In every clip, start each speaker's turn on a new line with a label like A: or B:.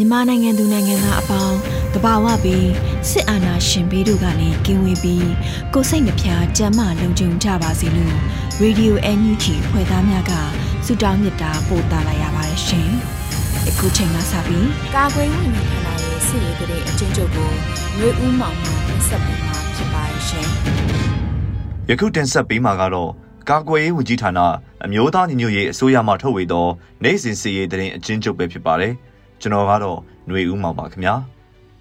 A: မြန်မာနိုင်ငံသူနိုင်ငံသားအပေါင်းတဘာဝပြီးစစ်အာဏာရှင်ဘေးတို့ကနေကင်းဝေးပြီးကိုစိတ်နှဖျားကြမ်းမှလုံခြုံကြပါစေလို့ Radio NUG ဖွဲ့သားများကဆုတောင်းမေတ္တာပို့သလာရပါတယ်ရှင်။အခုချိန်ကစပြီး
B: ကာကွယ်ဝင်နေထိုင်လာတဲ့စစ်ရေးကလေးအချင်းချုပ်ကိုမျိုးဦးမောင်မှတင်ဆက်ပေးမှာဖြစ်ပါတယ်ရှင်။
C: ယခုတင်ဆက်ပေးမှာကတော့ကာကွယ်ရေးဝန်ကြီးဌာနအမျိုးသားညီညွတ်ရေးအစိုးရမှထုတ်ဝေသောနိုင်စဉ်စီရေးတရင်အချင်းချုပ်ပဲဖြစ်ပါတယ်။ ကျွန်တော်ကတော့ຫນွေဦးမောင်ပါခင်ဗျာ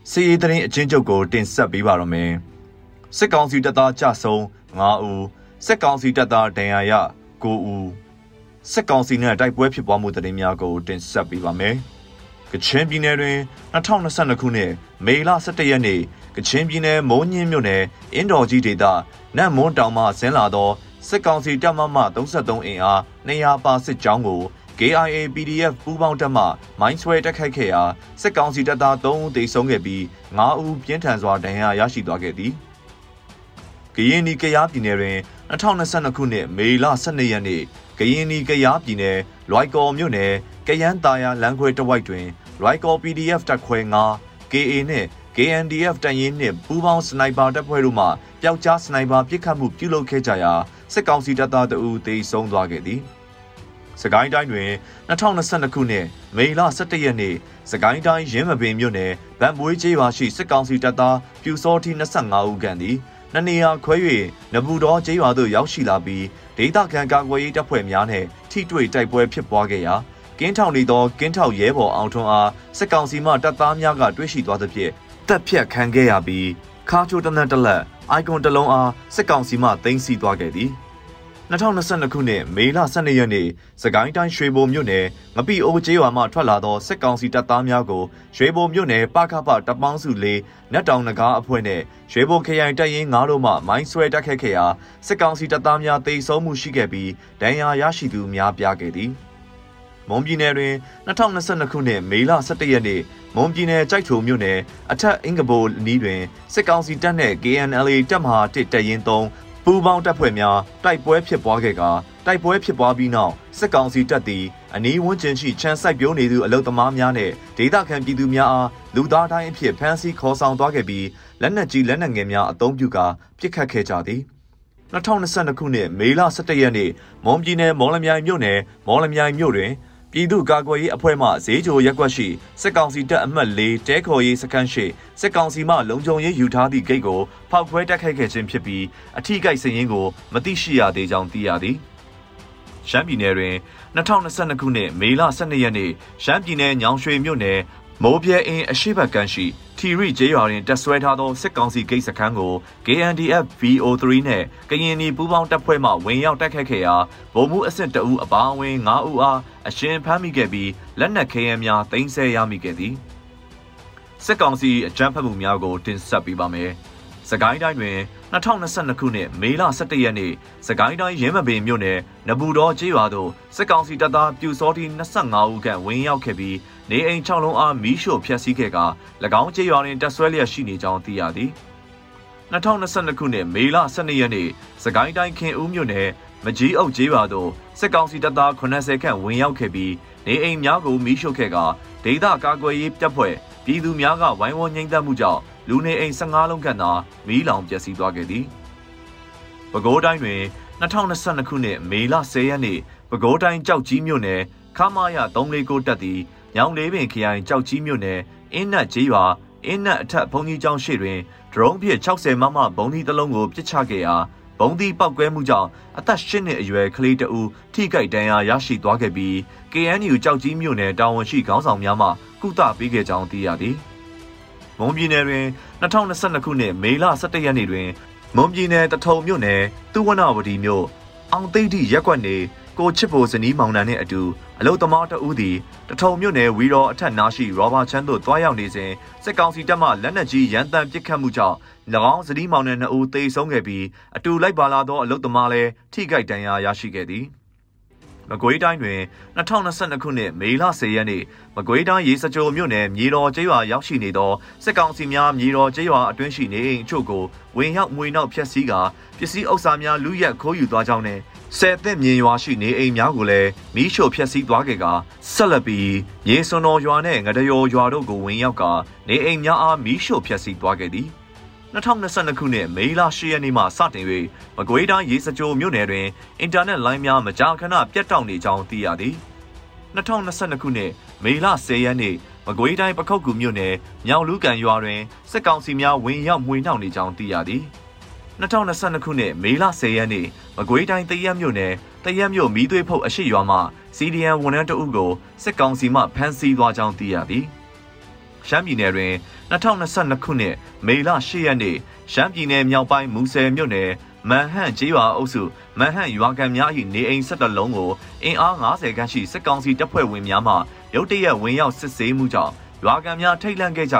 C: စီရေးသတင်းအချင်းချုပ်ကိုတင်ဆက်ပေးပါတော့မယ်စစ်ကောင်စီတပ်သားကြဆုံး9ဦးစစ်ကောင်စီတပ်သားဒဏ်ရာရ9ဦးစစ်ကောင်စီနဲ့တိုက်ပွဲဖြစ်ပွားမှုသတင်းများကိုတင်ဆက်ပေးပါမယ်ကချင်ပြည်နယ်တွင်2022ခုနှစ်မေလ17ရက်နေ့ကချင်ပြည်နယ်မုံညင်းမြို့နယ်အင်းတော်ကြီးဒေသနတ်မွန်းတောင်မှဆင်းလာသောစစ်ကောင်စီတပ်မမ33အင်အား200ပါစစ်ကြောင်းကို KIA PDF ပူးပေါင်းတပ်မှမိုင်းဆွဲတိုက်ခိုက်ခဲ့ရာစစ်ကောင်စီတပ်သား3ဦးသေဆုံးခဲ့ပြီး9ဦးပြင်းထန်စွာဒဏ်ရာရရှိသွားခဲ့သည်။ကရင်နီကရားပြည်နယ်တွင်2022ခုနှစ်မေလ12ရက်နေ့ကရင်နီကရားပြည်နယ်လွိုက်ကော်မြို့နယ်ကယန်းတာယာလမ်းခွဲတဝိုက်တွင်လွိုက်ကော် PDF တပ်ခွဲ9 KA နှင့် KNDF တရင်နှင့်ပူးပေါင်းစနိုက်ပါတပ်ဖွဲ့တို့မှပျောက်ကြားစနိုက်ပါပစ်ခတ်မှုပြုလုပ်ခဲ့ကြရာစစ်ကောင်စီတပ်သားတအူသေဆုံးသွားခဲ့သည်။ စကိုင်းတိုင်းတွင်2022ခုနှစ်မေလ17ရက်နေ့စကိုင်းတိုင်းရင်းမပင်မြို့နယ်ဗန်မွေးကျေးရွာရှိစစ်ကောင်စီတပ်သားပြူစောတီ25ဦးခန့်သည်နနေရခွဲ၍နဘူတော်ကျေးရွာသို့ရောက်ရှိလာပြီးဒေသခံကာကွယ်ရေးတပ်ဖွဲ့များနှင့်ထိတွေ့တိုက်ပွဲဖြစ်ပွားခဲ့ရာကင်းထောင်နေသောကင်းထောက်ရဲဘော်အောင်ထွန်းအားစစ်ကောင်စီမှတပ်သားများကတွေ့ရှိသွားသဖြင့်တပ်ဖြတ်ခံခဲ့ရပြီးခါချိုတနက်တလက်အိုင်ကွန်တလုံးအားစစ်ကောင်စီမှသိမ်းဆည်းသွားခဲ့သည် 2022ခုနှစ်မေလ12ရက်နေ့စကိုင်းတိုင်းရွှေဘုံမြို့နယ်ငပိအိုးကျေးရွာမှထွက်လာသောစစ်ကောင်စီတပ်သားများကိုရွှေဘုံမြို့နယ်ပခပတပောင်းစုလေးနတ်တောင်နဂါအဖွဲ့နဲ့ရွှေဘုံခရိုင်တပ်ရင်း9တို့မှမိုင်းဆွဲတိုက်ခတ်ခဲ့ရာစစ်ကောင်စီတပ်သားများတိတ်ဆုံးမှုရှိခဲ့ပြီးဒဏ်ရာရရှိသူများပြားခဲ့သည်မွန်ပြည်နယ်တွင်2022ခုနှစ်မေလ17ရက်နေ့မွန်ပြည်နယ်ကြိုက်ထုံမြို့နယ်အထက်အင်္ဂဘိုနီးတွင်စစ်ကောင်စီတပ်နှင့် KNLA တပ်မဟာ1တပ်ရင်း3 ပူးပေါင်းတပ်ဖွဲ့များတိုက်ပွဲဖြစ်ပွားခဲ့ကာတိုက်ပွဲဖြစ်ပွားပြီးနောက်စစ်ကောင်စီတပ်သည်အနီးဝန်းကျင်ရှိချမ်းစိုက်ပျိုးနေသူအလုသမားများနဲ့ဒေသခံပြည်သူများအားလူသားတိုင်းအဖြစ်ဖမ်းဆီးခေါ်ဆောင်သွားခဲ့ပြီးလက်နက်ကြီးလက်နက်ငယ်များအုံပြုကာပစ်ခတ်ခဲ့ကြသည်2022ခုနှစ်မေလ17ရက်နေ့မွန်ပြည်နယ်မော်လမြိုင်မြို့နယ်မော်လမြိုင်မြို့တွင် ပြည်သူ့ကာကွယ်ရေးအဖွဲ့မှဈေးချိုရက်ကွက်ရှိစစ်ကောင်စီတပ်အမှတ်၄တဲခေါ်ရေးစခန်းရှိစစ်ကောင်စီမှလုံခြုံရေးယူထားသည့်ဂိတ်ကိုဖောက်ခွဲတိုက်ခိုက်ခဲ့ခြင်းဖြစ်ပြီးအထိကိစ္စရင်းကိုမသိရှိရသေးကြောင်းသိရသည်ရှမ်းပြည်နယ်တွင်2022ခုနှစ်မေလ12ရက်နေ့ရှမ်းပြည်နယ်ညောင်ရွှေမြို့နယ် မိုးပြဲအင်းအရှိဘက်ကန်းရှိထီရီကျေးရွာတွင်တက်ဆွဲထားသောစစ်ကောင်စီဂိတ်စခန်းကို KNDF VO3 နဲ့ကရင်နီပူးပေါင်းတပ်ဖွဲ့မှဝင်ရောက်တိုက်ခတ်ခဲ့ရာဗိုလ်မှူးအဆင့်တအူးအပါအဝင်9ဦးအားအရှင်ဖမ်းမိခဲ့ပြီးလက်နက်ခဲယမ်းများသိမ်းဆည်းရမိခဲ့သည်စစ်ကောင်စီအကြမ်းဖက်မှုများကိုတင်ဆက်ပေးပါမယ်။စကိုင်းတိုင်းတွင်2022ခုနှစ်မေလ17ရက်နေ့စကိုင်းတိုင်းရင်းမပင်မြို့နယ်နဘူးတော်ကျေးရွာသို့စစ်ကောင်စီတပ်သားပြူစောတီ25ဦးခန့်ဝင်ရောက်ခဲ့ပြီး နေအိမ်6လုံးအားမီးရှို့ဖျက်ဆီးခဲ့က၎င်းကျေးရွာတွင်တပ်ဆွဲလျက်ရှိနေကြောင်းသိရသည်2022ခုနှစ်မေလ12ရက်နေ့စကိုင်းတိုင်းခင်ဦးမြို့နယ်မကြီးအုပ်ကျေးရွာသို့စစ်ကောင်စီတပ်သား80ခန့်ဝင်ရောက်ခဲ့ပြီးနေအိမ်များကိုမီးရှို့ခဲ့ကဒေသကာကွယ်ရေးတပ်ဖွဲ့ပြည်သူများကဝိုင်းဝန်းငိမ့်သက်မှုကြောင့်လူနေအိမ်15လုံးခန့်သာမီးလောင်ပျက်စီးသွားခဲ့သည်။ပဲခူးတိုင်းတွင်2022ခုနှစ်မေလ10ရက်နေ့ပဲခူးတိုင်းကြောက်ကြီးမြို့နယ်ခမာယ349တက်သည် ညောင်လေးပင်ခရိုင်ကြောက်ကြီးမြို့နယ်အင်းနတ်ကျေးရွာအင်းနတ်အထက်ဘုံကြီးကျောင်းရှိတွင်ဒရုန်းဖြင့်60မမဘုံဒီတစ်လုံးကိုပစ်ချခဲ့ရာဘုံဒီပောက်ကွဲမှုကြောင့်အသက်၈နှစ်အရွယ်ကလေးတဦးထိခိုက်ဒဏ်ရာရရှိသွားခဲ့ပြီး KNU ကြောက်ကြီးမြို့နယ်တာဝန်ရှိခေါင်းဆောင်များမှကုသပေးခဲ့ကြောင်းသိရသည်။မွန်ပြည်နယ်တွင်2022ခုနှစ်မေလ17ရက်နေ့တွင်မွန်ပြည်နယ်တထုံမြို့နယ်သူဝနဝတီမြို့အောင်သိတိရက်ကွက်နေ ကိုချစ်ဖို့ဇနီးမောင်နှံနှင့်အတူအလုသမားတဦးသည်တထုံမြို့နယ်ဝီရောအထက်နားရှိရောဘာချမ်းသို့တွားရောက်နေစဉ်စစ်ကောင်စီတပ်မှလက်နက်ကြီးရန်တမ်းပစ်ခတ်မှုကြောင့်၎င်းဇနီးမောင်နှံနှစ်ဦးသေဆုံးခဲ့ပြီးအတူလိုက်ပါလာသောအလုသမားလည်းထိခိုက်ဒဏ်ရာရရှိခဲ့သည် မကွေးတိုင်းတွင်2022ခုနှစ်မေလ10ရက်နေ့မကွေးတိုင်းရေစကြိုမြို့နယ်မြေတော်ကျေးရွာရောက်ရှိနေသောစစ်ကောင်စီများမြေတော်ကျေးရွာအတွင်းရှိနေအိမ်အချို့ကိုဝင်ရောက်မွေနှောက်ဖျက်ဆီးကာပစ္စည်းဥစ္စာများလူရက်ခိုးယူသွားကြောင်းနဲ့ဆယ်သက်မြင်ရွာရှိနေအိမ်များကိုလည်းမီးရှို့ဖျက်ဆီးသွားခဲ့ကဆက်လက်ပြီးမြေစွန်တော်ရွာနဲ့ငဒယောရွာတို့ကိုဝင်ရောက်ကာနေအိမ်များအားမီးရှို့ဖျက်ဆီးသွားခဲ့သည် 2022ခုနှစ်မေလ10ရက်နေ့မှစတင်၍မကွေးတိုင်းရေစကြိုမြို့နယ်တွင်အင်တာနက်လိုင်းများမကြာခဏပြတ်တောက်နေကြောင်းသိရသည်2022ခုနှစ်မေလ10ရက်နေ့မကွေးတိုင်းပခုတ်ကူမြို့နယ်မြောင်လူကန်ရွာတွင်စစ်ကောင်စီများဝင်ရောက်မှွေနှောက်နေကြောင်းသိရသည်2022ခုနှစ်မေလ10ရက်နေ့မကွေးတိုင်းတရက်မြို့နယ်တရက်မြို့မီးသွေးဖုတ်အရှိရွာမှ CDN ဝန်ထမ်းတအုပ်ကိုစစ်ကောင်စီမှဖမ်းဆီးသွားကြောင်းသိရသည် ရှမ်းပြည်နယ်တွင်2022ခုနှစ်မေလ10ရက်နေ့ရှမ်းပြည်နယ်မြောက်ပိုင်းမူဆယ်မြို့နယ်မန်ဟန်ကျေးရွာအုပ်စုမန်ဟန်ရွာကန်များ၏နေအိမ်၁၁လုံးကိုအင်အား90ခန်းရှိစစ်ကောင်စီတပ်ဖွဲ့ဝင်များမှရုတ်တရက်ဝင်ရောက်စစ်ဆေးမှုကြောင့်ရွာကန်များထိတ်လန့်ခဲ့ကြက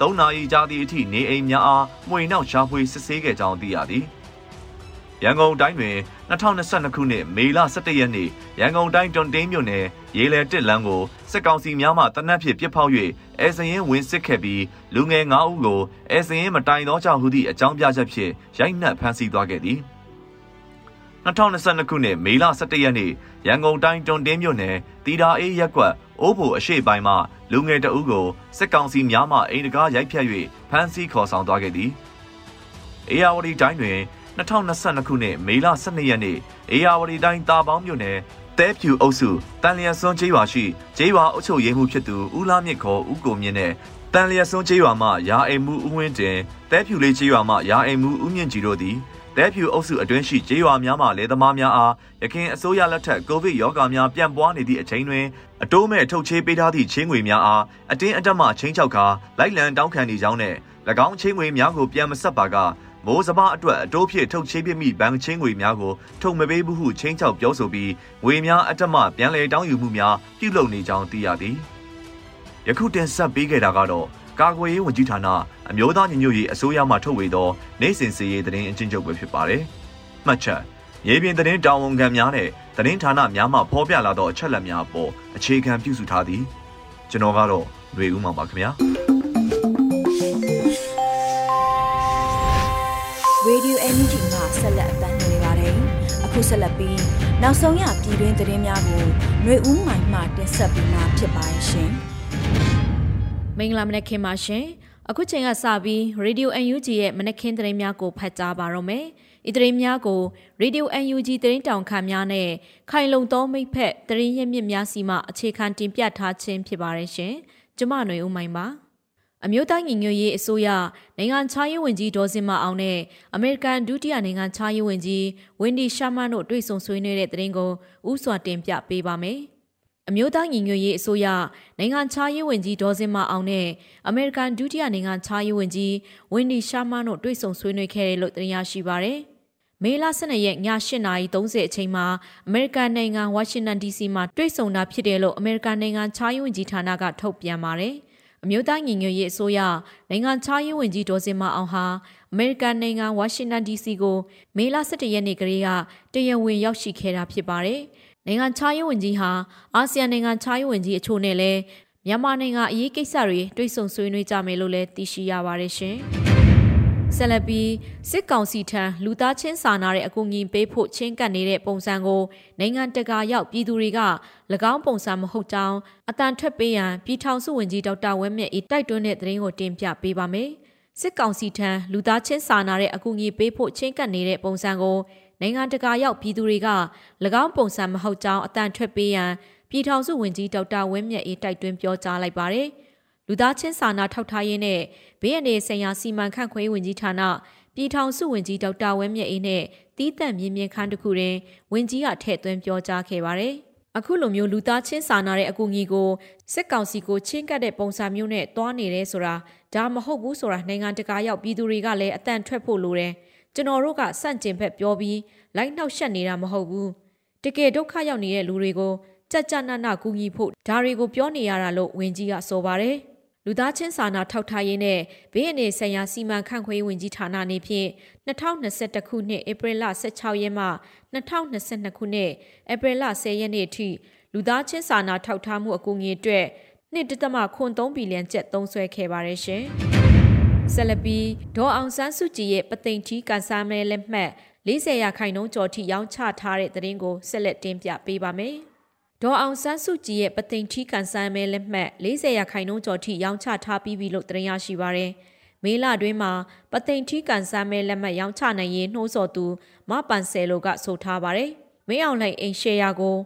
C: ၃နာရီကြာသည့်အထိနေအိမ်များအားမှွေနှောက်ရှာဖွေစစ်ဆေးခဲ့ကြောင်းသိရသည် ရန်ကုန်တိုင်းတွင်2022ခုနှစ်မေလ17ရက်နေ့ရန်ကုန်တိုင်းတွန်တင်းမြို့နယ်ရေလယ်တစ်လမ်းကိုစစ်ကောင်စီများမှတနက်ဖြန်ပြစ်ဖောက်၍အဲစရင်ဝင်စစ်ခဲ့ပြီးလူငယ်9ဦးကိုအဲစရင်မတိုင်သောကြောင့်ဟူသည့်အကြောင်းပြချက်ဖြင့်ရိုက်နှက်ဖမ်းဆီးသွားခဲ့သည်2022ခုနှစ်မေလ17ရက်နေ့ရန်ကုန်တိုင်းတွန်တင်းမြို့နယ်တီတာအေးရက်ကွက်အိုးဘိုအရှိပိုင်းမှလူငယ်တအုပ်ကိုစစ်ကောင်စီများမှအိမ်တကားရိုက်ဖြတ်၍ဖမ်းဆီးခေါ်ဆောင်သွားခဲ့သည်။အေယာဝတီတိုင်းတွင် 2022ခုနှစ်မေလ12ရက်နေ့အေယာဝတီတိုင်းတာပေါင်းမြို့နယ်တဲဖြူအုပ်စုတန်လျက်စွန်းကျေးရွာရှိကျေးရွာအုပ်ချုပ်ရေးမှူးဖြစ်သူဦးလာမြင့်ခေါ်ဦးကိုမြင့်နဲ့တန်လျက်စွန်းကျေးရွာမှရာအိမ်မှုဦးဝင်းတင်တဲဖြူလေးကျေးရွာမှရာအိမ်မှုဦးမြင့်ကြည်တို့သည်တဲဖြူအုပ်စုအတွင်းရှိကျေးရွာများမှလယ်သမားများအားရခင်အစိုးရလက်ထက်ကိုဗစ်ရောဂါများပြန့်ပွားနေသည့်အချိန်တွင်အတိုးမဲ့ထုတ်ချေးပေးထားသည့်ချင်းငွေများအားအတင်းအဓမ္မချင်းချောက်ကာလိုက်လံတောင်းခံနေကြောင်းနဲ့၎င်းချင်းငွေများကိုပြန်မဆက်ပါက မိုးစဘာအတွက်အတိုးဖြစ်ထုတ်ချေးပြမိဘဏ်ချင်းငွေများကိုထုတ်မပေးဘူးဟုချင်းချောက်ပြောဆိုပြီးငွေများအတ္တမပြန်လည်တောင်းယူမှုများပြုလုပ်နေကြောင်းသိရသည်ယခုတင်ဆက်ပေးခဲ့တာကတော့ကာကွယ်ရေးဝန်ကြီးဌာနအမျိုးသားညီညွတ်ရေးအစိုးရမှထုတ်ဝေသောနိုင်စင်စီရေးသတင်းအကျဉ်းချုပ်ပဲဖြစ်ပါတယ်။မှတ်ချက်ရေပြင်သတင်းတာဝန်ခံများနဲ့သတင်းဌာနများမှဖော်ပြလာသောအချက်အလက်များအပေါ်အခြေခံပြုစုထားသည်ကျွန်တော်ကတော့ຫນွေဦးမှာပါခင်ဗျာ။
B: Radio Energy မှာဆက်လက်အသံလွှင့်နေပါတယ်။အခုဆက်လက်ပြီးနောက်ဆုံးရပြည်တွင်းသတင်းများကိုຫນွေဦးမိုင်မှတင်ဆက်ပေးမှာဖြစ်ပါရဲ့ရှင်။
D: မင်္ဂလာမနက်ခင်းပါရှင်။အခုချိန်ကစပြီး Radio UNG ရဲ့မနက်ခင်းသတင်းများကိုဖတ်ကြားပါရမယ်။ဤသတင်းများကို Radio UNG သတင်းတောင်ခံများနဲ့ခိုင်လုံသောမိဖက်သတင်းရင်းမြစ်များစီမှအခြေခံတင်ပြထားခြင်းဖြစ်ပါရဲ့ရှင်။ကျမຫນွေဦးမိုင်ပါ။ အမျိုးသားညီညွတ်ရေးအစိုးရနိုင်ငံခြားရေးဝန်ကြီးဒေါ်စင်မအောင်နဲ့အမေရိကန်ဒုတိယနိုင်ငံခြားရေးဝန်ကြီးဝင်းဒီရှာမန်တို့တွေ့ဆုံဆွေးနွေးတဲ့သတင်းကိုဥစွာတင်ပြပေးပါမယ်။အမျိုးသားညီညွတ်ရေးအစိုးရနိုင်ငံခြားရေးဝန်ကြီးဒေါ်စင်မအောင်နဲ့အမေရိကန်ဒုတိယနိုင်ငံခြားရေးဝန်ကြီးဝင်းဒီရှာမန်တို့တွေ့ဆုံဆွေးနွေးခဲ့တယ်လို့သိရရှိပါရယ်။မေလ12ရက်ည8:30အချိန်မှာအမေရိကန်နိုင်ငံဝါရှင်တန် DC မှာတွေ့ဆုံတာဖြစ်တယ်လို့အမေရိကန်နိုင်ငံခြားရေးဝန်ကြီးဌာနကထုတ်ပြန်ပါတယ်။ အမျိုးသားညီညွတ်ရေးအစိုးရနိုင်ငံခြားရေးဝန်ကြီးဒေါ်စင်မအောင်ဟာအမေရိကန်နိုင်ငံဝါရှင်တန် DC ကိုမေလ17ရက်နေ့ကလေးကတရားဝင်ရောက်ရှိခဲ့တာဖြစ်ပါတယ်။နိုင်ငံခြားရေးဝန်ကြီးဟာအာဆီယံနိုင်ငံခြားရေးဝန်ကြီးအချို့နဲ့လည်းမြန်မာနိုင်ငံအရေးကိစ္စတွေတွေ့ဆုံဆွေးနွေးကြမယ်လို့လည်းသိရှိရပါတယ်ရှင်။ ဆက်လက်ပြီးစစ်ကောင်စီထံလူသားချင်းစာနာတဲ့အကူအညီပေးဖို့ချင်းကပ်နေတဲ့ပုံစံကိုနိုင်ငံတကာရောက်ပြည်သူတွေက၎င်းပုံစံမဟုတ်ကြောင်းအတန်ထွက်ပေးရန်ပြည်ထောင်စုဝန်ကြီးဒေါက်တာဝဲမြတ်ဤတိုက်တွန်းတဲ့သတင်းကိုတင်ပြပေးပါမယ်။စစ်ကောင်စီထံလူသားချင်းစာနာတဲ့အကူအညီပေးဖို့ချင်းကပ်နေတဲ့ပုံစံကိုနိုင်ငံတကာရောက်ပြည်သူတွေက၎င်းပုံစံမဟုတ်ကြောင်းအတန်ထွက်ပေးရန်ပြည်ထောင်စုဝန်ကြီးဒေါက်တာဝင်းမြတ်အေးတိုက်တွန်းပြောကြားလိုက်ပါတယ်။ လူသားချင်းစာနာထောက်ထားရေးနဲ့ဘေးအန္တရာယ်ဆိုင်ရာစီမံခန့်ခွဲဝန်ကြီးဌာနပြည်ထောင်စုဝန်ကြီးဒေါက်တာဝင်းမြတ်အေးနဲ့တီးသက်မြင့်မြင့်ခန်းတစ်ခုတွင်ဝန်ကြီးကထည့်သွင်းပြောကြားခဲ့ပါတယ်။အခုလိုမျိုးလူသားချင်းစာနာတဲ့အကူအညီကိုစစ်ကောင်စီကိုချင်းကပ်တဲ့ပုံစံမျိုးနဲ့တွားနေတယ်ဆိုတာဒါမဟုတ်ဘူးဆိုတာနိုင်ငံတကာရောက်ပြည်သူတွေကလည်းအတန်ထွက်ဖို့လိုတယ်။ကျွန်တော်တို့ကစန့်ကျင်ဘက်ပြောပြီးလိုက်နှောက်ရှက်နေတာမဟုတ်ဘူး။တကယ်ဒုက္ခရောက်နေတဲ့လူတွေကိုကြက်ကြနနကူညီဖို့ဒါတွေကိုပြောနေရတာလို့ဝန်ကြီးကဆိုပါတယ်။ လူသားချင်းစာနာထောက်ထားရေးနဲ့ဘေးအနေဆိုင်ရာစီမံခန့်ခွဲရေးဝန်ကြီးဌာနနေဖြင့်2021ခုနှစ်ဧပြီလ16ရက်မှ2022ခုနှစ်ဧပြီလ10ရက်နေ့အထိလူသားချင်းစာနာထောက်ထားမှုအကူအညီအတွက်1.3ဘီလီယံကျပ်သုံးစွဲခဲ့ပါတယ်ရှင်။ဆက်လက်ပြီးဒေါ်အောင်ဆန်းစုကြည်ရဲ့ပသိမ်ထီးကန်ဆာမဲလက်မှတ်40ရာခိုင်နှုန်းကျော်ထိရောင်းချထားတဲ့သတင်းကိုဆက်လက်တင်ပြပေးပါမယ်။ ဒေါ်အောင်ဆန်းစုကြည်ရဲ့ပသိမ်ထီးကန်ဆာမဲလက်မှတ်40ရာခိုင်နှုန်းကျော်ထိရောင်းချထားပြီးပြီလို့သတင်းရရှိပါရယ်။မေလတွင်းမှာပသိမ်ထီးကန်ဆာမဲလက်မှတ်ရောင်းချနိုင်ရေးနှိုးဆော်သူမပန်ဆယ်လိုကဆိုထားပါရယ်။မင်းအောင်လှိုင်အိမ်ရှယ်ယာကို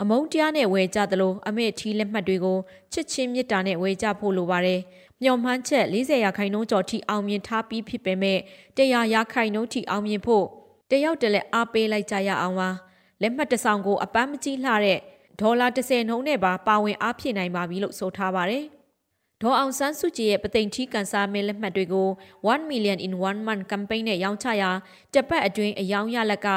D: အမုန်းတရားနဲ့ဝယ်ကြသလိုအမေထီးလက်မှတ်တွေကိုချစ်ချင်းမေတ္တာနဲ့ဝယ်ကြဖို့လိုပါတယ်။မျော်မှန်းချက်40ရာခိုင်နှုန်းကျော်ထိအောင်မြင်ထားပြီးဖြစ်ပေမဲ့100ရာခိုင်နှုန်းထိအောင်မြင်ဖို့တယောက်တလက်အားပေးလိုက်ကြရအောင်ပါ။လက်မှတ်တစ်ဆောင်ကိုအပန်းမကြီးလှတဲ့ ဒေါ်လာ30နှုန်းနဲ့ပါပါဝင်အားဖြည့်နိုင်ပါပြီလို့ဆိုထားပါတယ်။ဒေါ်အောင်ဆန်းစုကြည်ရဲ့ပသိမ်ထီးကန်ဆာမဲလက်မှတ်တွေကို1 million in 1 month campaign နဲ့ရောင်းချရာတစ်ပတ်အတွင်းအယောင်ရလက်က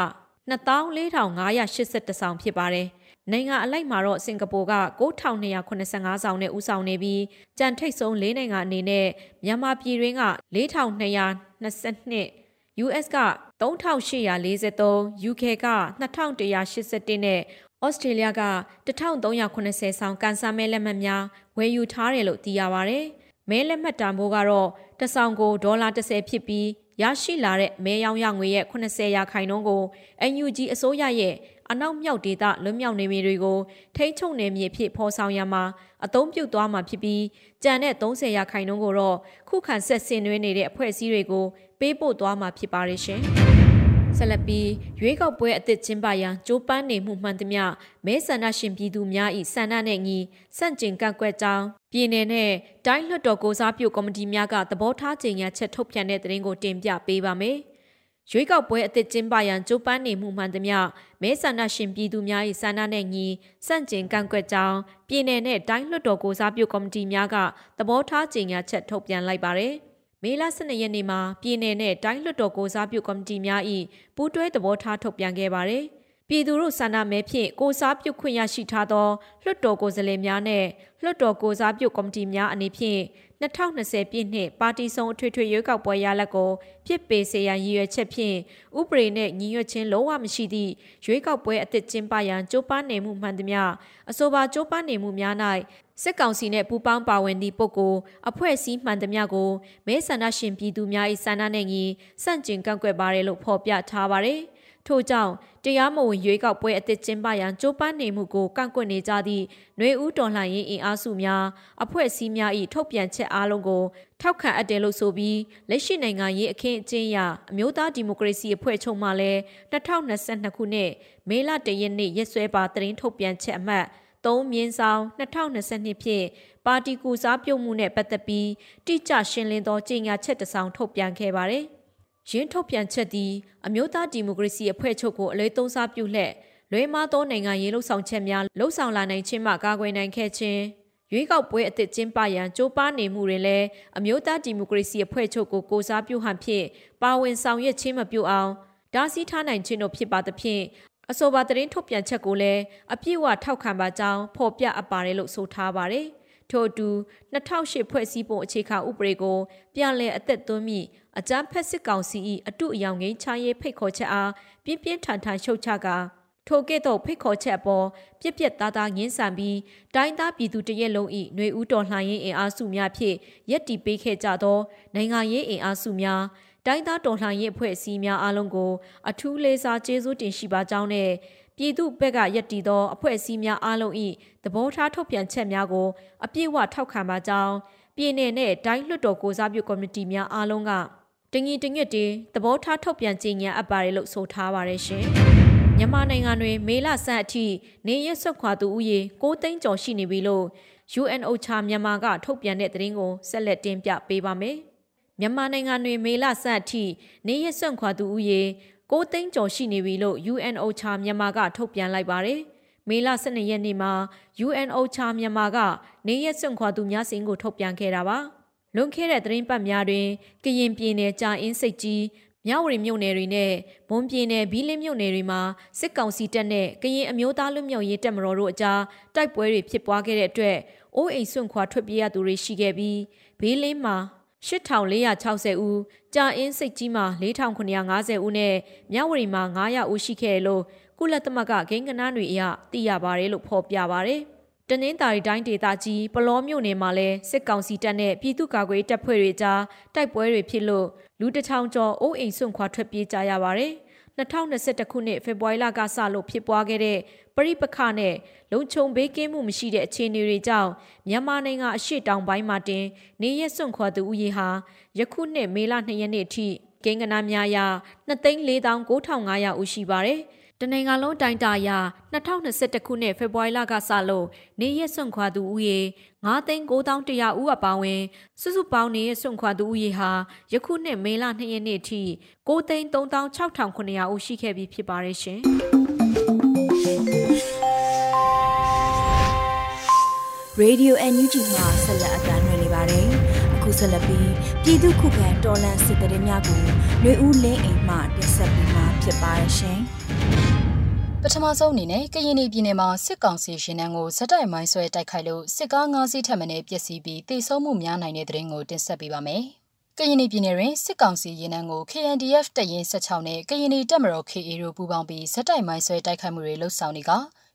D: 24,582ဆောင်ဖြစ်ပါတယ်။နိုင်ငံအလိုက်မှာတော့စင်ကာပူက9285ဆောင်နဲ့ဦးဆောင်နေပြီးကြံထိတ်ဆုံး၄နိုင်ငံအနေနဲ့မြန်မာပြည်တွင်းက4222 US က3843 UK က2181နဲ့ ဩစတြေးလျက1380ဆောင်ကန်ဆာမဲလက်မှတ်များဝယ်ယူထားတယ်လို့သိရပါဗျ။မဲလက်မှတ်တန်ဖိုးကတော့တဆောင်ကိုဒေါ်လာ30ဖြစ်ပြီးရရှိလာတဲ့မဲရောင်းရငွေရဲ့80ရာခိုင်နှုန်းကို NUG အစိုးရရဲ့အနောက်မြောက်ဒေသလွတ်မြောက်နေမြေတွေကိုထိန်းချုပ်နေမြေဖြစ်ဖော်ဆောင်ရမှာအသုံးပြုသွားမှာဖြစ်ပြီးကြံတဲ့30ရာခိုင်နှုန်းကိုတော့ခုခံဆက်ဆင်နွှဲနေတဲ့အဖွဲ့အစည်းတွေကိုပေးပို့သွားမှာဖြစ်ပါရဲ့ရှင်။ ဆက်လက်ပြီးရွေးကောက်ပွဲအသစ်ကျင်းပရန်ကြိုးပမ်းနေမှုမှန်သမျှမဲဆန္ဒရှင်ပြည်သူများ၏ဆန္ဒနဲ့ညီစန့်ကျင်ကန့်ကွက်ကြောင်းပြည်내နဲ့တိုင်းလွှတ်တော်ကိုစားပြုကော်မတီများကသဘောထားကြေညာချက်ထုတ်ပြန်တဲ့သတင်းကိုတင်ပြပေးပါမယ်။ရွေးကောက်ပွဲအသစ်ကျင်းပရန်ကြိုးပမ်းနေမှုမှန်သမျှမဲဆန္ဒရှင်ပြည်သူများ၏ဆန္ဒနဲ့ညီစန့်ကျင်ကန့်ကွက်ကြောင်းပြည်내နဲ့တိုင်းလွှတ်တော်ကိုစားပြုကော်မတီများကသဘောထားကြေညာချက်ထုတ်ပြန်လိုက်ပါတယ်။ မေလ12ရက်နေ့မှာပြည်내နဲ့တိုင်းလွှတ်တော်ကိုစားပြုကော်မတီများ၏ပူးတွဲသဘောထားထုတ်ပြန်ခဲ့ပါတယ်။ပြည်သူတို့ဆန္ဒမဲဖြင့်ကိုစားပြုခွင့်ရရှိထားသောလွှတ်တော်ကိုယ်စားလှယ်များနဲ့လွှတ်တော်ကိုစားပြုကော်မတီများအနေဖြင့်2020ပြည့်နှစ်ပါတီစုံအထွေထွေရွေးကောက်ပွဲရလဒ်ကိုပြစ်ပေးစေရန်ရည်ရွယ်ချက်ဖြင့်ဥပဒေနဲ့ညီညွတ်ခြင်းလုံးဝမရှိသည့်ရွေးကောက်ပွဲအသစ်ကျင်းပရန်ကြိုးပမ်းနေမှုမှန်သမျှအဆိုပါကြိုးပမ်းနေမှုများ၌ စစ်ကောင်စီနှင့်ပူးပေါင်းပါဝင်သည့်ပုဂ္ဂိုလ်အဖွဲ့အစည်းမှန်သမျှကိုမဲဆန္ဒရှင်ပြည်သူများ၏ဆန္ဒနှင့်ညီစန့်ကျင်ကန့်ကွက်ပါရလို့ဖော်ပြထားပါသည်ထို့ကြောင့်တရားမဝင်ရွေးကောက်ပွဲအသစ်ကျင်းပရန်ကြိုးပမ်းနေမှုကိုကန့်ကွက်နေကြသည့်ຫນွေဦးတော်လှန်ရေးအင်အားစုများအဖွဲ့အစည်းများ၏ထုတ်ပြန်ချက်အားလုံးကိုထောက်ခံအပ်တယ်လို့ဆိုပြီးလက်ရှိနိုင်ငံရေးအခင်းအကျင်းအရအမျိုးသားဒီမိုကရေစီအဖွဲ့ချုပ်မှလည်း2022ခုနှစ်မေလတရက်နေ့ရက်စွဲပါသတင်းထုတ်ပြန်ချက်အမှတ် 3မြင်းဆောင်2022ဖြင့်ပါတီကူစားပြုတ်မှုနဲ့ပတ်သက်ပြီးတိကျရှင်းလင်းသောကြေညာချက်တစ်စောင်ထုတ်ပြန်ခဲ့ပါတယ်။ရင်းထုတ်ပြန်ချက်သည်အမျိုးသားဒီမိုကရေစီအဖွဲ့ချုပ်ကိုအလေးသုံးစားပြုလက်လွဲမားသောနိုင်ငံရေးလှုပ်ဆောင်ချက်များလှုပ်ဆောင်လာနိုင်ခြင်းမှကာကွယ်နိုင်ခဲ့ခြင်းရွေးကောက်ပွဲအသစ်ကျင်းပရန်ကြိုးပမ်းနေမှုတွေလည်းအမျိုးသားဒီမိုကရေစီအဖွဲ့ချုပ်ကိုကိုစားပြုဟန်ဖြင့်ပါဝင်ဆောင်ရွက်ခြင်းမပြုအောင်ဒါစီထားနိုင်ခြင်းတို့ဖြစ်ပါသဖြင့် အဆိုပါသတင်းထုတ်ပြန်ချက်ကိုလည်းအပြည့်အဝထောက်ခံပါကြောင်းဖော်ပြအပ်ပါတယ်လို့ဆိုထားပါတယ်။ထို့အတူ2008ဖွဲ့စည်းပုံအခြေခံဥပဒေကိုပြန်လည်အသက်သွင်းမိအကြမ်းဖက်စစ်ကောင်စီ၏အတုအယောင်ငိမ်းချရေးဖိတ်ခေါ်ချက်အားပြင်းပြင်းထန်ထန်ရှုတ်ချကာထိုကဲ့သို့ဖိတ်ခေါ်ချက်အပေါ်ပြက်ပြက်သားသားငင်းဆန်ပြီးတိုင်းသားပြည်သူတရက်လုံး၏ຫນွေဦးတော်လှန်ရေးအင်အားစုများဖြင့်ရက်တီပေးခဲ့ကြသောနိုင်ငံရေးအင်အားစုများ တိုင်းသားတော်လှန်ရေးအဖွဲ့အစည်းများအားလုံးကို အထူးလေးစားကျေးဇူးတင်ရှိပါကြောင်းနဲ့ပြည်သူ့ဘက်ကယက်တီသောအဖွဲ့အစည်းများအားလုံး၏သဘောထားထုတ်ပြန်ချက်များကိုအပြည့်အဝထောက်ခံပါကြောင်းပြည်내နဲ့တိုင်းလွှတ်တော်ကိုစားပြုကော်မတီများအားလုံးကတငီတငွတ်တေသဘောထားထုတ်ပြန်ကြေညာအပ်ပါတယ်လို့ဆိုထားပါတယ်ရှင်။မြန်မာနိုင်ငံတွင်မေလဆန်းအထိနေရဆွတ်ခွာသူဦးရေ6သိန်းကျော်ရှိနေပြီလို့ UNOCHA မြန်မာကထုတ်ပြန်တဲ့သတင်းကိုဆက်လက်တင်ပြပေးပါမယ်။ မြန်မာနိုင်ငံတွင်မေလဆန်းအထိနေရဆွတ်ခွာသူဦးရေ6သိန်းကျော်ရှိနေပြီလို့ UNOCHA မြန်မာကထုတ်ပြန်လိုက်ပါတယ်။မေလ12ရက်နေ့မှာ UNOCHA မြန်မာကနေရဆွတ်ခွာသူများစင်ကိုထုတ်ပြန်ခဲ့တာပါ။လွန်ခဲ့တဲ့သတင်းပတ်များတွင်ကရင်ပြည်နယ်ကြာအင်းစိတ်ကြီးမြဝတီမြို့နယ်တွေနဲ့မွန်ပြည်နယ်ဘီလင်းမြို့နယ်တွေမှာစစ်ကောင်စီတပ်နဲ့ကရင်အမျိုးသားလူမျိုးရေးတပ်မတော်တို့အကြားတိုက်ပွဲတွေဖြစ်ပွားခဲ့တဲ့အတွက်အိုးအိမ်ဆွန့်ခွာထွက်ပြေးရသူတွေရှိခဲ့ပြီးဘီလင်းမှာ 8460ဦးကြာအင်းစိတ်ကြီးမှာ4950ဦးနဲ့မြဝတီမှာ900ဦးရှိခဲ့တယ်လို့ကုလသမဂ္ဂဂိမ်းကနန်းတွေအရသိရပါတယ်လို့ဖော်ပြပါတယ်။တနင်္သာရီတိုင်းဒေသကြီးပလောမြို့နယ်မှာလည်းစစ်ကောင်စီတပ်နဲ့ပြည်သူ့ကာကွယ်တပ်ဖွဲ့တွေကြားတိုက်ပွဲတွေဖြစ်လို့လူတထောင်ကျော်အိုးအိမ်ဆွန့်ခွာထွက်ပြေးကြရပါတယ်။ 2021ခုနှစ်ဖေဖော်ဝါရီလကစလို့ဖြစ်ပွားခဲ့တဲ့ပရိပခနဲ့လုံခြုံဘေးကင်းမှုမရှိတဲ့အခြေအနေတွေကြောင့်မြန်မာနိုင်ငံအရှေ့တောင်ပိုင်းမှာတင်နေရက်စွန့်ခွာသူဦးရေဟာယခုနှစ်မေလ2ရက်နေ့အထိကိန်းဂဏန်းများရာ2,49500ဦးရှိပါတယ်။ တနိုင်ငံလုံးတိုင်းတာအရ2021ခုနှစ်ဖေဖော်ဝါရီလကစလို့နေရက်စွန့်ခွာသူဦးရေ9,9100ဦးအပါအဝင်စုစုပေါင်းနေရက်စွန့်ခွာသူဦးရေဟာယခုနှစ်မေလ2ရက်နေ့ထိ9,36,900ဦးရှိခဲ့ပြီဖြစ်ပါတယ်ရှင်။
B: Radio NUG မှာဆက်လက်အသံလွှင့်နေပါတယ်။အခုဆက်လက်ပြီးပြည်သူခုခံတော်လှန်စစ်တရေများကိုလူဦးလင်းအိမ်မှတင်ဆက်ပေးမှာ ဖြစ်ပါတယ်ရှင်။
E: ပထမဆုံးအနေနဲ့ကရင်ပြည်နယ်မှာစစ်ကောင်စီရှင်နန်းကိုဇက်တိုက်မိုင်းဆွဲတိုက်ခိုက်လို့စစ်ကား၅စီးထပ်မံပျက်စီးပြီးတိစုံမှုများနိုင်တဲ့တဲ့ရင်ကိုတင်ဆက်ပေးပါမယ်။ကရင်ပြည်နယ်တွင်စစ်ကောင်စီရင်နန်းကို KNDF တပ်ရင်း16နဲ့ကရင်တပ်မတော် KA တို့ပူးပေါင်းပြီးဇက်တိုက်မိုင်းဆွဲတိုက်ခိုက်မှုတွေလှုပ်ဆောင်နေက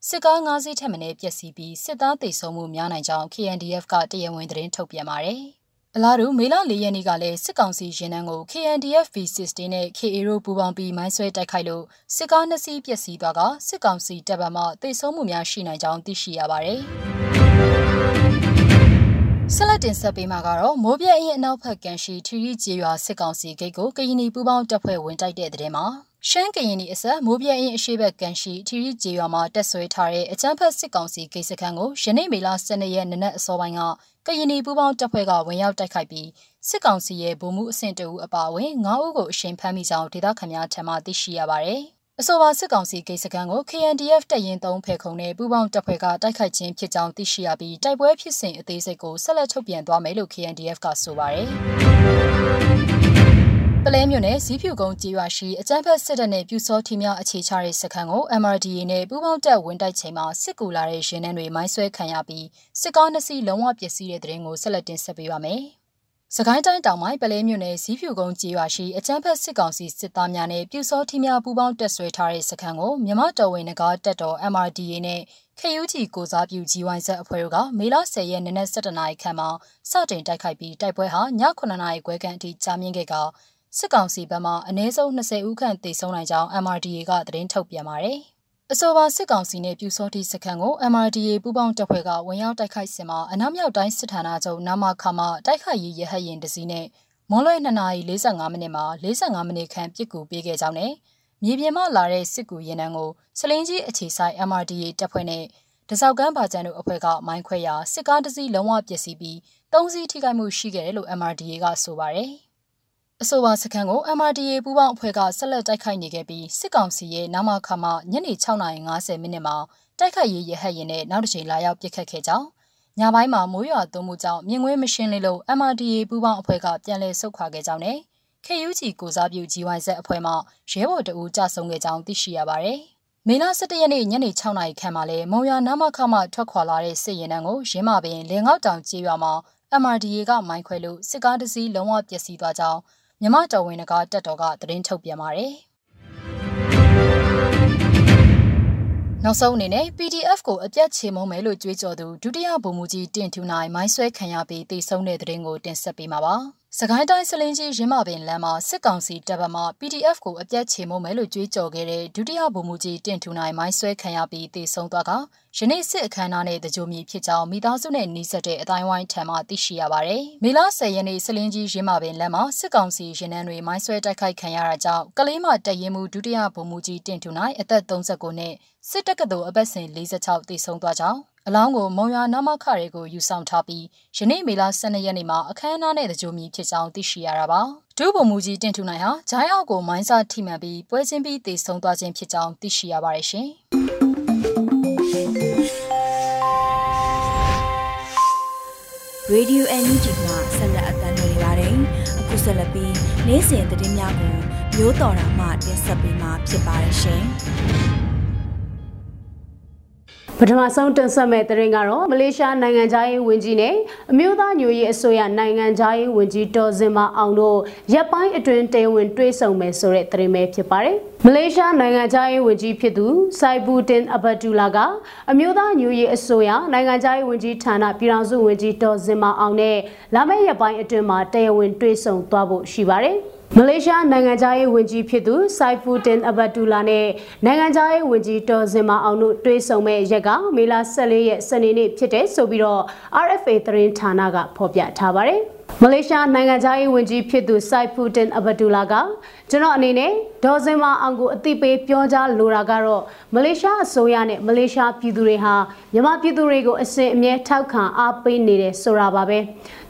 E: စစ်ကား၅စီးထပ်မံပျက်စီးပြီးစစ်သားတိစုံမှုများနိုင်ကြောင်း KNDF ကတရားဝင်သတင်းထုတ်ပြန်ပါတယ်။ အလားတူမေလ၄ရက်နေ့ကလည်းစစ်ကောင်စီရင်နှန်းကို KNDF V16 နဲ့ KA တို့ပူးပေါင်းပြီးမိုင်းဆွဲတိုက်ခိုက်လို့စစ်ကားနှစ်စီးပျက်စီးသွားကစစ်ကောင်စီတပ်ဗမှတိတ်ဆုံးမှုများရှိနိုင်ကြောင်းသိရှိရပါတယ်။ဆက်လက်တင်ဆက်ပေးမှာကတော့မိုးပြဲအင်းအနောက်ဘက်ကန်ရှိထီရီကျေးရွာစစ်ကောင်စီဂိတ်ကိုကရင်နီပူးပေါင်းတပ်ဖွဲ့ဝင်တိုက်တဲ့တဲ့မှာရှမ်းကရင်နီအစက်မိုးပြဲအင်းအရှိဘက်ကန်ရှိထီရီကျေးရွာမှာတက်ဆွဲထားတဲ့အကြမ်းဖက်စစ်ကောင်စီဂိတ်စခန်းကိုယနေ့မေလ12ရက်နေ့နက်အစောပိုင်းက ကရင်နီပူးပေါင်းတပ်ဖွဲ့ကဝင်ရောက်တိုက်ခိုက်ပြီးစစ်ကောင်စီရဲ့ဗိုလ်မှူးအဆင့်တအူအပါအဝင်9ဦးကိုအရှင်ဖမ်းမိကြောင်းဒေသခံများထံမှသိရှိရပါတယ်။အဆိုပါစစ်ကောင်စီဂိတ်စခန်းကို KNDF တပ်ရင်း3ဖဲခုံနဲ့ပူးပေါင်းတပ်ဖွဲ့ကတိုက်ခိုက်ခြင်းဖြစ်ကြောင်းသိရှိရပြီးတိုက်ပွဲဖြစ်စဉ်အသေးစိတ်ကိုဆက်လက်ထုတ်ပြန်သွားမယ်လို့ KNDF ကဆိုပါတယ်။ ပလဲမြို့နယ်ဇီးဖြူကုန်းကြေးရွာရှိအကြမ်းဖက်စစ်တပ်နဲ့ပြူစောထီများအခြေချတဲ့စခန်းကို MRDA နဲ့ပူးပေါင်းတပ်ဝင်တိုက်ချိန်မှာစစ်ကူလာတဲ့ရင်နှန်းတွေမိုင်းဆွဲခံရပြီးစစ်ကားနှစ်စီးလုံးဝပျက်စီးတဲ့တဲ့ရင်ကိုဆက်လက်တင်ဆက်ပေးပါမယ်။စကိုင်းတိုင်းတောင်ပိုင်းပလဲမြို့နယ်ဇီးဖြူကုန်းကြေးရွာရှိအကြမ်းဖက်စစ်ကောင်စီစစ်သားများနဲ့ပြူစောထီများပူးပေါင်းတပ်ဆွဲထားတဲ့စခန်းကိုမြမတော်ဝင်နဂါတပ်တော် MRDA နဲ့ KUG ကိုစားပြု GYZ အဖွဲ့တို့ကမေလ10ရက်နေ့နက်7:00နာရီခန့်မှာစတင်တိုက်ခိုက်ပြီးတိုက်ပွဲဟာည9:00နာရီခွဲခန့်အထိကြာမြင့်ခဲ့က စစ်ကောင်စီဘက်မှအနည်းဆုံး20ဦးခန့်သေဆုံးနိုင်ကြောင်း MRDA ကသတင်းထုတ်ပြန်ပါတယ်။အဆိုပါစစ်ကောင်စီနဲ့ပြူစောတိစခန်းကို MRDA ပူးပေါင်းတပ်ဖွဲ့ကဝင်ရောက်တိုက်ခိုက်စဉ်မှာအနောက်မြောက်တိုင်းစစ်ဌာနချုပ်နာမခမတိုက်ခိုက်ရေးရဟတ်ရင်တစည်းနဲ့မွန်လွဲ2နာရီ45မိနစ်မှာ45မိနစ်ခန့်ပြစ်ကူပေးခဲ့ကြောင်းနဲ့မြေပြင်မှလာတဲ့စစ်ကူရင်နှန်းကိုစလင်းကြီးအခြေဆိုင် MRDA တပ်ဖွဲ့နဲ့တစောက်ကမ်းပါကျန်တို့အဖွဲ့ကမိုင်းခွဲရာစစ်ကားတစ်စီးလုံးဝပျက်စီးပြီး၃စီးထိခိုက်မှုရှိခဲ့တယ်လို့ MRDA ကဆိုပါတယ်။ အဆိုပါစခန်းကို MRDA ပူးပေါင်းအဖွဲ့ကဆက်လက်တိုက်ခိုက်နေခဲ့ပြီးစစ်ကောင်စီရဲ့နာမခမညနေ6:50မိနစ်မှာတိုက်ခိုက်ရေးရဟတ်ရင်နဲ့နောက်တစ်ချိန်လာရောက်ပစ်ခတ်ခဲ့ကြောင်းညပိုင်းမှာမိုးရွာသွန်းမှုကြောင့်မြင်ကွင်းမရှင်းလေးလို့ MRDA ပူးပေါင်းအဖွဲ့ကပြန်လည်ဆုတ်ခွာခဲ့ကြောင်းနဲ့ KUG ကိုစားပြု GYZ အဖွဲ့မှရဲဘော်တအူးကြဆုံခဲ့ကြောင်းသိရှိရပါတယ်။မေလ17ရက်နေ့ညနေ6နာရီခန့်မှာလဲမုံရွာနာမခမထွက်ခွာလာတဲ့စစ်ရင်တန်းကိုရင်းမပင်လင်ငေါတောင်ကျေးရွာမှာ MRDA ကမိုင်းခွဲလို့စစ်ကားတစ်စီးလုံးဝပျက်စီးသွားကြောင်း မြမတော်ဝင်ကတက်တော်ကသတင်းထုတ်ပြန်ပါတယ်နောက်ဆုံးအနေနဲ့ PDF ကိုအပြတ်ချေမုံမယ်လို့ကြွေးကြော်သူဒုတိယဗိုလ်မှူးကြီးတင်ထူနိုင်မိုင်းဆွဲခံရပြီးတိတ်ဆုံးတဲ့တဲ့ရင်ကိုတင်ဆက်ပေးမှာပါ စကိုင်းတိုင်းစလင်းကြီးရင်းမပင်လမ်းမှာစစ်ကောင်စီတပ်ဗမာ PDF ကိုအပြတ်ချေမှုမယ်လို့ကြွေးကြော်ခဲ့တဲ့ဒုတိယဗိုလ်မှူးကြီးတင့်ထူနိုင်မိုင်းဆွဲခံရပြီးတေဆုံးသွားကယနေ့စစ်အခမ်းအနားနဲ့တကြိုမြည်ဖြစ်ကြောင်းမိသားစုနဲ့နှီးဆက်တဲ့အတိုင်းဝိုင်းထံမှသိရှိရပါတယ်။မေလ10ရက်နေ့စလင်းကြီးရင်းမပင်လမ်းမှာစစ်ကောင်စီရင်နှန်းတွေမိုင်းဆွဲတိုက်ခိုက်ခံရတာကြောင့်ကလေးမတရင်မှုဒုတိယဗိုလ်မှူးကြီးတင့်ထူနိုင်အသက်39နှစ်စစ်တပ်ကတော်အပတ်စဉ်46တေဆုံးသွားကြောင်း အလောင်းကိုမုံရွာနမခတွေကိုယူဆောင်ထားပြီးယနေ့မေလ12ရက်နေ့မှာအခမ်းအနားနဲ့တကြိုမြည်ဖြစ်ကြောင်းသိရှိရတာပါဒုဗိုလ်မှူးကြီးတင်ထူနိုင်ဟာဂျိုင်းအောက်ကိုမိုင်းစာထိမှန်ပြီးပွဲချင်းပြီးတေဆုံးသွားခြင်းဖြစ်ကြောင်းသိရှိရပါတယ်ရှင်
B: Radio NUG မှာဆက်လက်အသံလွှင့်နေပါတယ်အခုဆက်လက်ပြီးနေ့စဉ်သတင်းများကိုမျိုးတော်တာမှတင်ဆက်ပေးမှာဖြစ်ပါတယ်ရှင်
F: ပထမဆုံးတင်ဆက်မဲ့သတင်းကတော့မလေးရှားနိုင်ငံသားရေးဝန်ကြီးနဲ့အမျိုးသားညွရေးအစိုးရနိုင်ငံသားရေးဝန်ကြီးဒေါ်စင်မာအောင်တို့ရပ်ပိုင်းအတွင်းတဲဝင်တွေးဆုံမယ်ဆိုတဲ့သတင်းပဲဖြစ်ပါတယ်။မလေးရှားနိုင်ငံသားရေးဝန်ကြီးဖြစ်သူစိုက်ဘူတင်အဘဒူလာကအမျိုးသားညွရေးအစိုးရနိုင်ငံသားရေးဝန်ကြီးဌာနပြည်ထောင်စုဝန်ကြီးဒေါ်စင်မာအောင်နဲ့လာမယ့်ရပ်ပိုင်းအတွင်းမှာတဲဝင်တွေးဆုံသွားဖို့ရှိပါတယ်။ မလေးရှားနိုင်ငံသားရေးဝန်ကြီးဖြစ်သူစိုက်ဖူတင်အဘဒူလာနဲ့နိုင်ငံသားရေးဝန်ကြီးတော်စင်မအောင်တို့တွေ့ဆုံမဲ့ရက်ကမေလ14ရက်စနေနေ့ဖြစ်တဲ့ဆိုပြီးတော့ RFA သတင်းဌာနကဖော်ပြထားပါတယ်။ မလေးရှားနိုင်ငံသားရေးဝန်ကြီးဖြစ်သူစိုက်ဖူတင်အဘဒူလာကကျွန်တော်အနေနဲ့ဒေါ်စင်မာအောင်ကိုအသိပေးပြောကြားလိုတာကတော့မလေးရှားအစိုးရနဲ့မလေးရှားပြည်သူတွေဟာမြန်မာပြည်သူတွေကိုအစဉ်အမြဲထောက်ခံအားပေးနေတယ်ဆိုတာပါပဲ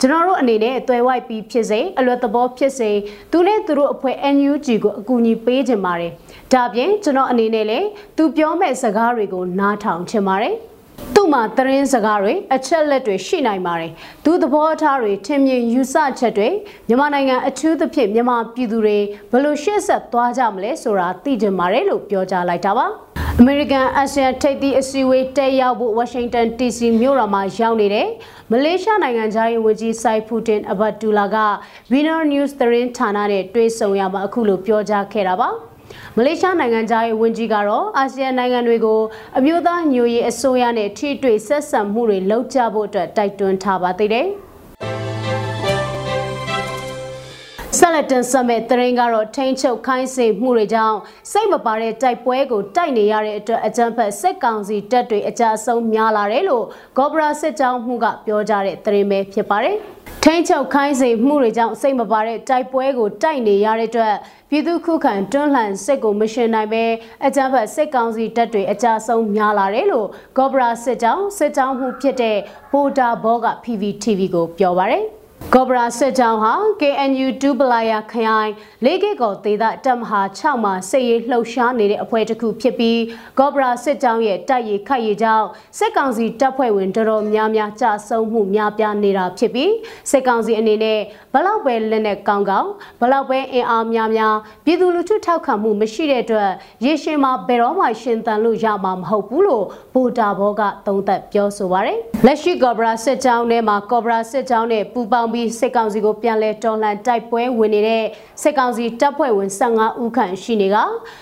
F: ကျွန်တော်တို့အနေနဲ့အသွယ်ဝိုက်ပြီးဖြစ်စေအလွတ်သဘောဖြစ်စေသူနဲ့သူတို့အဖွဲ့ NUG ကိုအကူအညီပေးချင်ပါတယ်ဒါပြင်ကျွန်တော်အနေနဲ့လည်းသူပြောမဲ့စကားတွေကိုနားထောင်ချင်ပါတယ် သူ့မှာသတင်းစကားတွေအချက်လက်တွေရှိနိုင်ပါတယ်။သူသဘောထားတွေထင်မြင်ယူဆချက်တွေမြန်မာနိုင်ငံအထူးသဖြင့်မြန်မာပြည်သူတွေဘယ်လိုရှေ့ဆက်သွားကြမလဲဆိုတာသိကြပါတယ်လို့ပြောကြားလိုက်တာပါ။ American ASEAN ထိပ်သီးအစည်းအဝေးတက်ရောက်ဖို့ Washington DC မြို့တော်မှာရောက်နေတဲ့မလေးရှားနိုင်ငံသားရေးဝန်ကြီးဆိုင်ဖူတင်အဘတ်တူလာက Winner News သတင်းဌာနနဲ့တွေ့ဆုံရမှာအခုလိုပြောကြားခဲ့တာပါ။ မလေးရှားနိုင်ငံသားရေးဝန်ကြီးကတော့အာဆီယံနိုင်ငံတွေကိုအမျိုးသားညွရေးအစိုးရနဲ့ထိတွေ့ဆက်ဆံမှုတွေလုပ်ကြဖို့အတွက်တိုက်တွန်းထားပါသေးတယ်။ဆက်လက်တင်ဆက်မဲ့တရင်ကတော့ထိန်းချုပ်ခိုင်းစေမှုတွေကြောင့်စိတ်မပါတဲ့တိုက်ပွဲကိုတိုက်နေရတဲ့အတွက်အကြမ်းဖက်စစ်ကောင်စီတပ်တွေအကြအဆုံးများလာတယ်လို့ဂေါဘရာစစ်ကြောင်းမှုကပြောကြတဲ့တရင်ပဲဖြစ်ပါတယ်။ ထိန်းချုပ်ခိုင်းစေမှုတွေကြောင့်စိတ်မပါတဲ့တိုက်ပွဲကိုတိုက်နေရတဲ့အတွက်ပြည်သူခုခံတွန်းလှန်စစ်ကိုမရှင်နိုင်ပဲအကြမ်းဖက်စစ်ကောင်စီတပ်တွေအကြဆုံးများလာတယ်လို့ဂေါဘရာစစ်ကြောင်းစစ်ကြောင်းမှုဖြစ်တဲ့ဗိုတာဘောက PVTV ကိုပြောပါရယ် ကောဘရာစစ်ကြောင်းဟာ KNU ဒူပလာယာခရိုင်လေးကကောဒေသတပ်မဟာ6မှာစစ်ရေးလှုပ်ရှားနေတဲ့အဖွဲ့တစ်ခုဖြစ်ပြီးကောဘရာစစ်ကြောင်းရဲ့တိုက်ရခိုက်ရကြောင်းစစ်ကောင်စီတပ်ဖွဲ့ဝင်တော်တော်များများကြာဆုံးမှုများပြားနေတာဖြစ်ပြီးစစ်ကောင်စီအနေနဲ့ဘလောက်ပဲလက်နဲ့ကောင်းကောင်းဘလောက်ပဲအင်အားများများပြည်သူလူထုထောက်ခံမှုမရှိတဲ့အတွက်ရေရှင်မှာဘယ်တော့မှရှင်သန်လို့ရမှာမဟုတ်ဘူးလို့ဗိုတာဘောကသုံးသပ်ပြောဆိုပါရယ်လက်ရှိကောဘရာစစ်ကြောင်းထဲမှာကောဘရာစစ်ကြောင်းနဲ့ပူပေါင်းပြီးစစ်ကောင်စီကိုပြန်လဲတော်လှန်တိုက်ပွဲဝင်နေတဲ့စစ်ကောင်စီတပ်ဖွဲ့ဝင်15ဦးခန့်ရှိနေက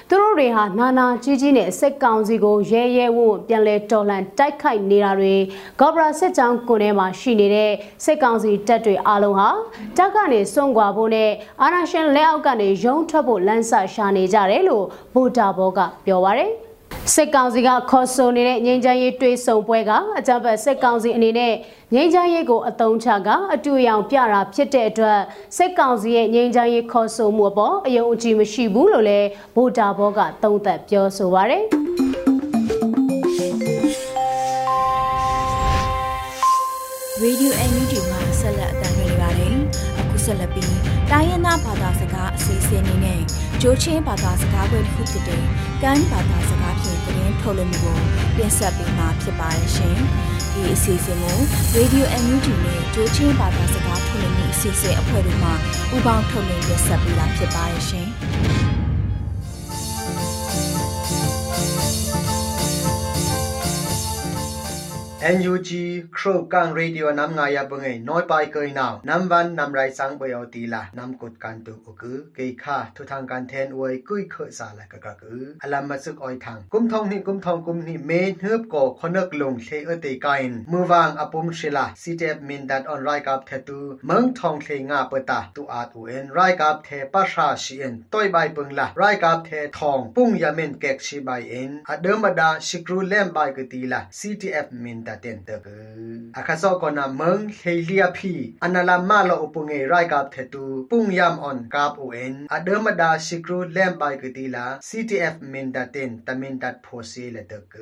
F: သူတို့တွေဟာနာနာကြီးကြီးနဲ့စစ်ကောင်စီကိုရဲရဲဝံ့ပြန်လဲတော်လှန်တိုက်ခိုက်နေတာတွေကောဘရာစစ်ကြောင်းကိုယ်ထဲမှာရှိနေတဲ့စစ်ကောင်စီတပ်တွေအားလုံးဟာတပ်ကနေစွန့်ခွာဖို့နဲ့အာနာရှင်လက်အောက်ကနေရုံးထွက်ဖို့လမ်းစာရှာနေကြတယ်လို့ဗိုတာဘောကပြောပါရယ် စစ်ကောင်စီကခေါ်ဆိုနေတဲ့ငြိမ်းချမ်းရေးတွေးဆုံပွဲကအကြမ်းဖက်စစ်ကောင်စီအနေနဲ့ငြိမ်းချမ်းရေးကိုအသုံးချကအတူရောင်ပြတာဖြစ်တဲ့အတွက်စစ်ကောင်စီရဲ့ငြိမ်းချမ်းရေးခေါ်ဆိုမှုအပေါ်အယုံအကြည်မရှိဘူးလို့လည်းဗိုတာဘောကသုံးသပ်ပြောဆိုပါရယ်
B: ရေဒီယိုအန်ယူဂျီမှာဆက်လက်အသံလွှင့်နေပါတယ်။အခုဆက်လက်ပြီးတိုင်းရင်းသားဘာသာစကားအစီအစဉ်လေးနဲ့ဂျိုးချင်းဘာသာစကားပွဲတစ်ခုဖြစ်တဲ့ကန်ဘာသာစကားဖြင့်သတင်း ထုတ်လွှင့်မှုကိုတင်ဆက်ပေးမှာဖြစ်ပါတယ်ရှင်။ဒီအစီအစဉ်ကိုရေဒီယိုအန်ယူဂျီနဲ့ဂျိုးချင်းဘာသာစကားထုတ်လွှင့်မှုအစီအစဉ်အဖွဲ့တို့မှပူးပေါင်းထုတ်လွှင့်ရဆက်ပေးတာဖြစ်ပါတယ်ရှင်။
G: NUG ครูกังเรดิโอนำงายปงไงน้อยไปเกยนาวน้ำวันนำไรสังเบยตีละนำกดการตุกอือเกยค่าทุทางการแทนอวยกุยเคอสาละกะกะอืออลัมมาซึกออยทางกุมทองนี่กุมทองกุมนี่เมเฮือบก่อคนึกลงเชเอเตกายนมือวางอปุมศิลาซีเจมินดัดออนไรกับเทตูเมืองทองเทงาเปตาตุอาตูเอ็นไรกับเทปัชาชีเอ็นต้อยใบปงละไรกับเททองปุ้งยาเมนเกกชีใบเอ็นอเดิมดาชิกรูแลมใบกตีละ CTF มินดัดเต็นเตกอาคาซอกอนาเมืองเฮเลียพีอันนาลามาลออุปงเงไรกับเทตูปุงยามออนกับโอเอ็นอเดิมดาชิกรูแลมใบกตีละ CTF มินดัดเต็นตมินดัดโพเซเลเตก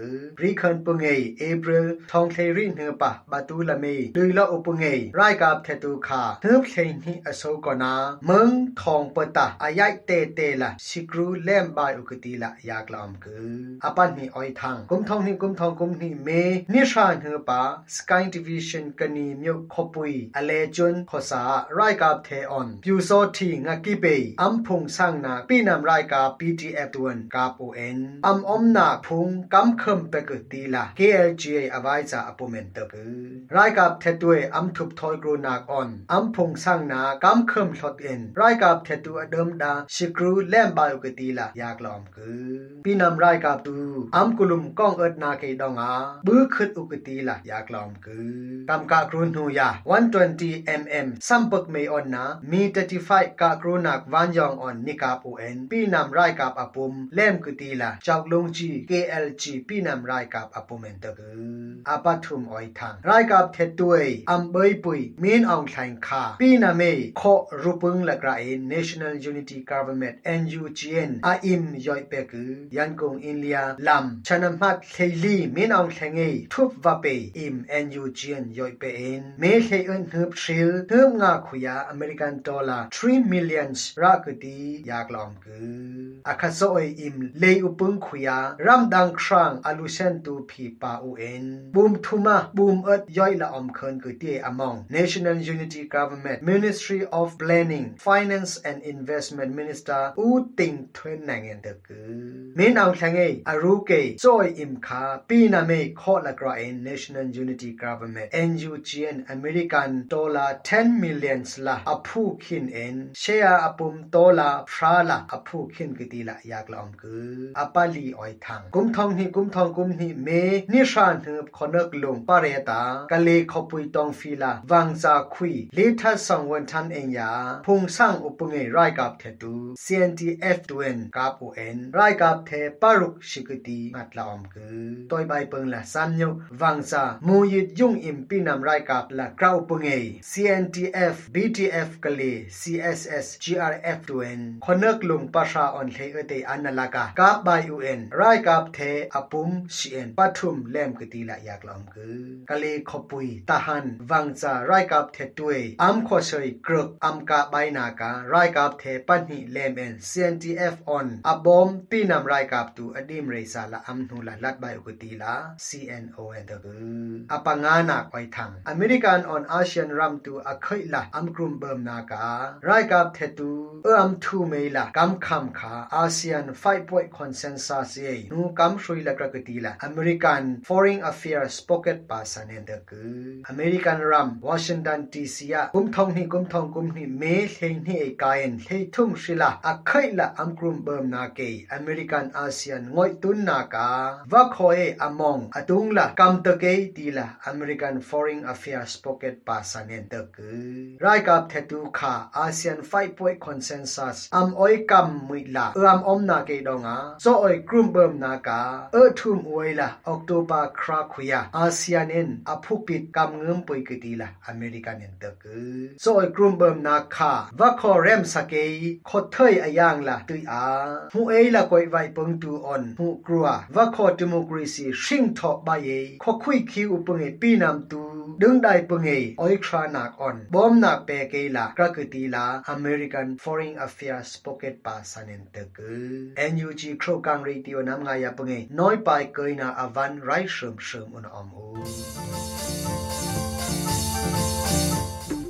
G: รีคันปงเงเอเปริลทองเทริเนปะบาตูละเมดุยลออุปงเงไรกับเทตูคาเฮืบเคนีอโซกอนาเมืองทองเปตาอายายเตเตละชิกรูแลมใบอุกตีละยากลอมคืออปันนี่ออยทางกุมทองนี่กุมทองกุมนี่เมนิชานเฮปาสกายดิวิชันกนีมิวขบุยอเลจุนขอสาไรการเทออนพิวโซทีงกิเบอัมพงสร้างนาปีนำรายการกับ PDF ตวนกับโอเอ็นอัมอมนาพุงกำคมไปกตีละ KLGA อวัยจะอปุเมนเตบือไรการเทตัวอัมทุบทอยกรูนักออนอัมพงสร้างนากำคำมลดเอ็นรายการเทตัวเดิมดาสิกรูแลมบายกตีละยากลอมคือปีนำรายการตูอัมกุลุมก้องเอิดนาเกดองอาบื้อขึ้นอุกตำกะกรุนหูยา120 mm สัมปกเมออนนามี35กะกรุนักวันยองออนนิกาปูเอ็นปีนำไรกับอปุมเล่มกุตีละจากลงจี KLG ปีนำไรกับอปุมเอนตะกืออาปัทุมออยทางไรกับเทตุยอัมเบยปุยมีนอองไทงคาปีนาเมขอรูปงละกระเอ National Unity Government NUGN อาอิมย่อยเปกือยันกงอินเลียลำชนะมัดเคลีมีนอองไทงเอทุบวาเปอิม NUGN ยอยเปเอ็นเมเคเอินฮึบชิลเฮึบงาขุยาอเมริกันดอลลาร์3 million รากตียากลอมกืออาคาโซเออิมเลอุปงขุยารัมดังครางอลูเซนตูพีปาอูเอ็นบูมทุมาบูมเอิดย่อยละอมเคินกือเตียอมอง National Unity Government Ministry of Planning Finance and Investment Minister อูติงทวนนังเอ็นเดกือเมนเอาแทงเออารูเกโซอิมคาปีนาเมขอละกราเอ็น National Unity Government NUGN American dollar 10 millions la aphu khin en share apum dollar phrala aphu khin kitila yaklom ku apali oi thang kum thong hi kum thong kum hi me ni shan hu khonak lung pareta kale khopui tong fila wangza khui le tha song wan than en ya phung sang upunge rai kap the tu CNTF tuen kap o en rai kap the paruk shikiti matlaom ku toy bai peng la sam nyu wangza mu yit yung im pinam rai kap la krau punge CNTF BTF kale CSS GRF tuen khonak lung pasha on the ate analaka kap bai UN rai kap the apum CN pathum lem kitila yaklom ku kale khopui tahan wangza rai kap the tue am kho soi kruk am ka bai na ka rai kap the panhi lem en CNTF on abom pinam rai kap tu adim reisa la am nu la lat bai ukutila CNO บออปังงานาควยทังอเมริกันออนอาเซียนรัมตูอเคยละอัมกรุมเบิมนากาไรกับเทตูเอออัมทูเมละกำคำขาอาเซียนไฟปวยคอนเซนซัสเยนูกำช่วยละกระกตีละอเมริกัน foreign affairs pocket ปาสันเนเดกืออเมริกันรัมวอชิงตันดีซีอกุมทองนี่กุมทองกุมนี่เมเฮนี่ไอกายนเลทุ่งศิละอเคยละอัมกรุมเบิมนาเกอเมริกันอาเซียนงอยตุนนากาวักคอยอมองอตุงละกำ ti la American foreign affairs pocket pa sanen de ku rai kap thetu kha ASEAN 5 point consensus am oi kam mui la am om na ke donga so oi krum bum na ka e thum oi la october kra khuya ASEAN in aphupit kam ngum poi ke ti la American in de ku so oi krum bum na kha va kho rem sake kho thai ayang la tui a hu ei la koi vai pung tu on hu krua va kho democracy shing tho ba ye kho khui khi upung e pi nam tu ดึงได้ปุงเอออยครานักอ่อนบอมนักเปเกลากระกตีลา American Foreign Affairs Pocket ปาสันเนตกือ NUG โครกังรีติโอนำงายปุงเอน้อยไปเกยนาอวันไรเชิมเชิมอุนอมหู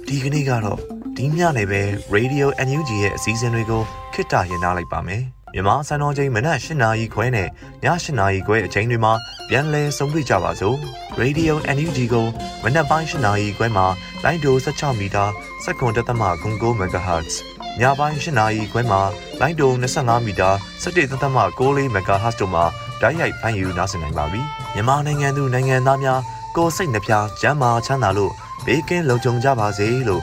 C: ဒီကနေ့ကတော့ဒီညနေပဲ Radio NUG ရဲ့အစည်းအဝေးကိုခਿੱတရနာလိုက်ပါမယ်မြန်မာစံတော်ချိန်မနက်၈နာရီခွဲနဲ့ည၈နာရီခွဲအချိန်တွေမှာ ပြန်လည်ဆုံးဖြတ်ကြပါစို့
H: Radio NUG ကိုမနက်ပိုင်း၈နာရီခွဲမှာလိုင်းဒို16မီတာ7.3 MHz ညပိုင်း၈နာရီခွဲမှာလိုင်းဒို25မီတာ17.6 MHz တို့မှာဓာတ်ရိုက်ဖမ်းယူနားဆင်နိုင်ပါပြီ။မြန်မာနိုင်ငံသူနိုင်ငံသားများကိုယ်စိတ်နှပြကျန်းမာချမ်းသာလို့ဘေးကင်းလုံခြုံကြပါစေလို့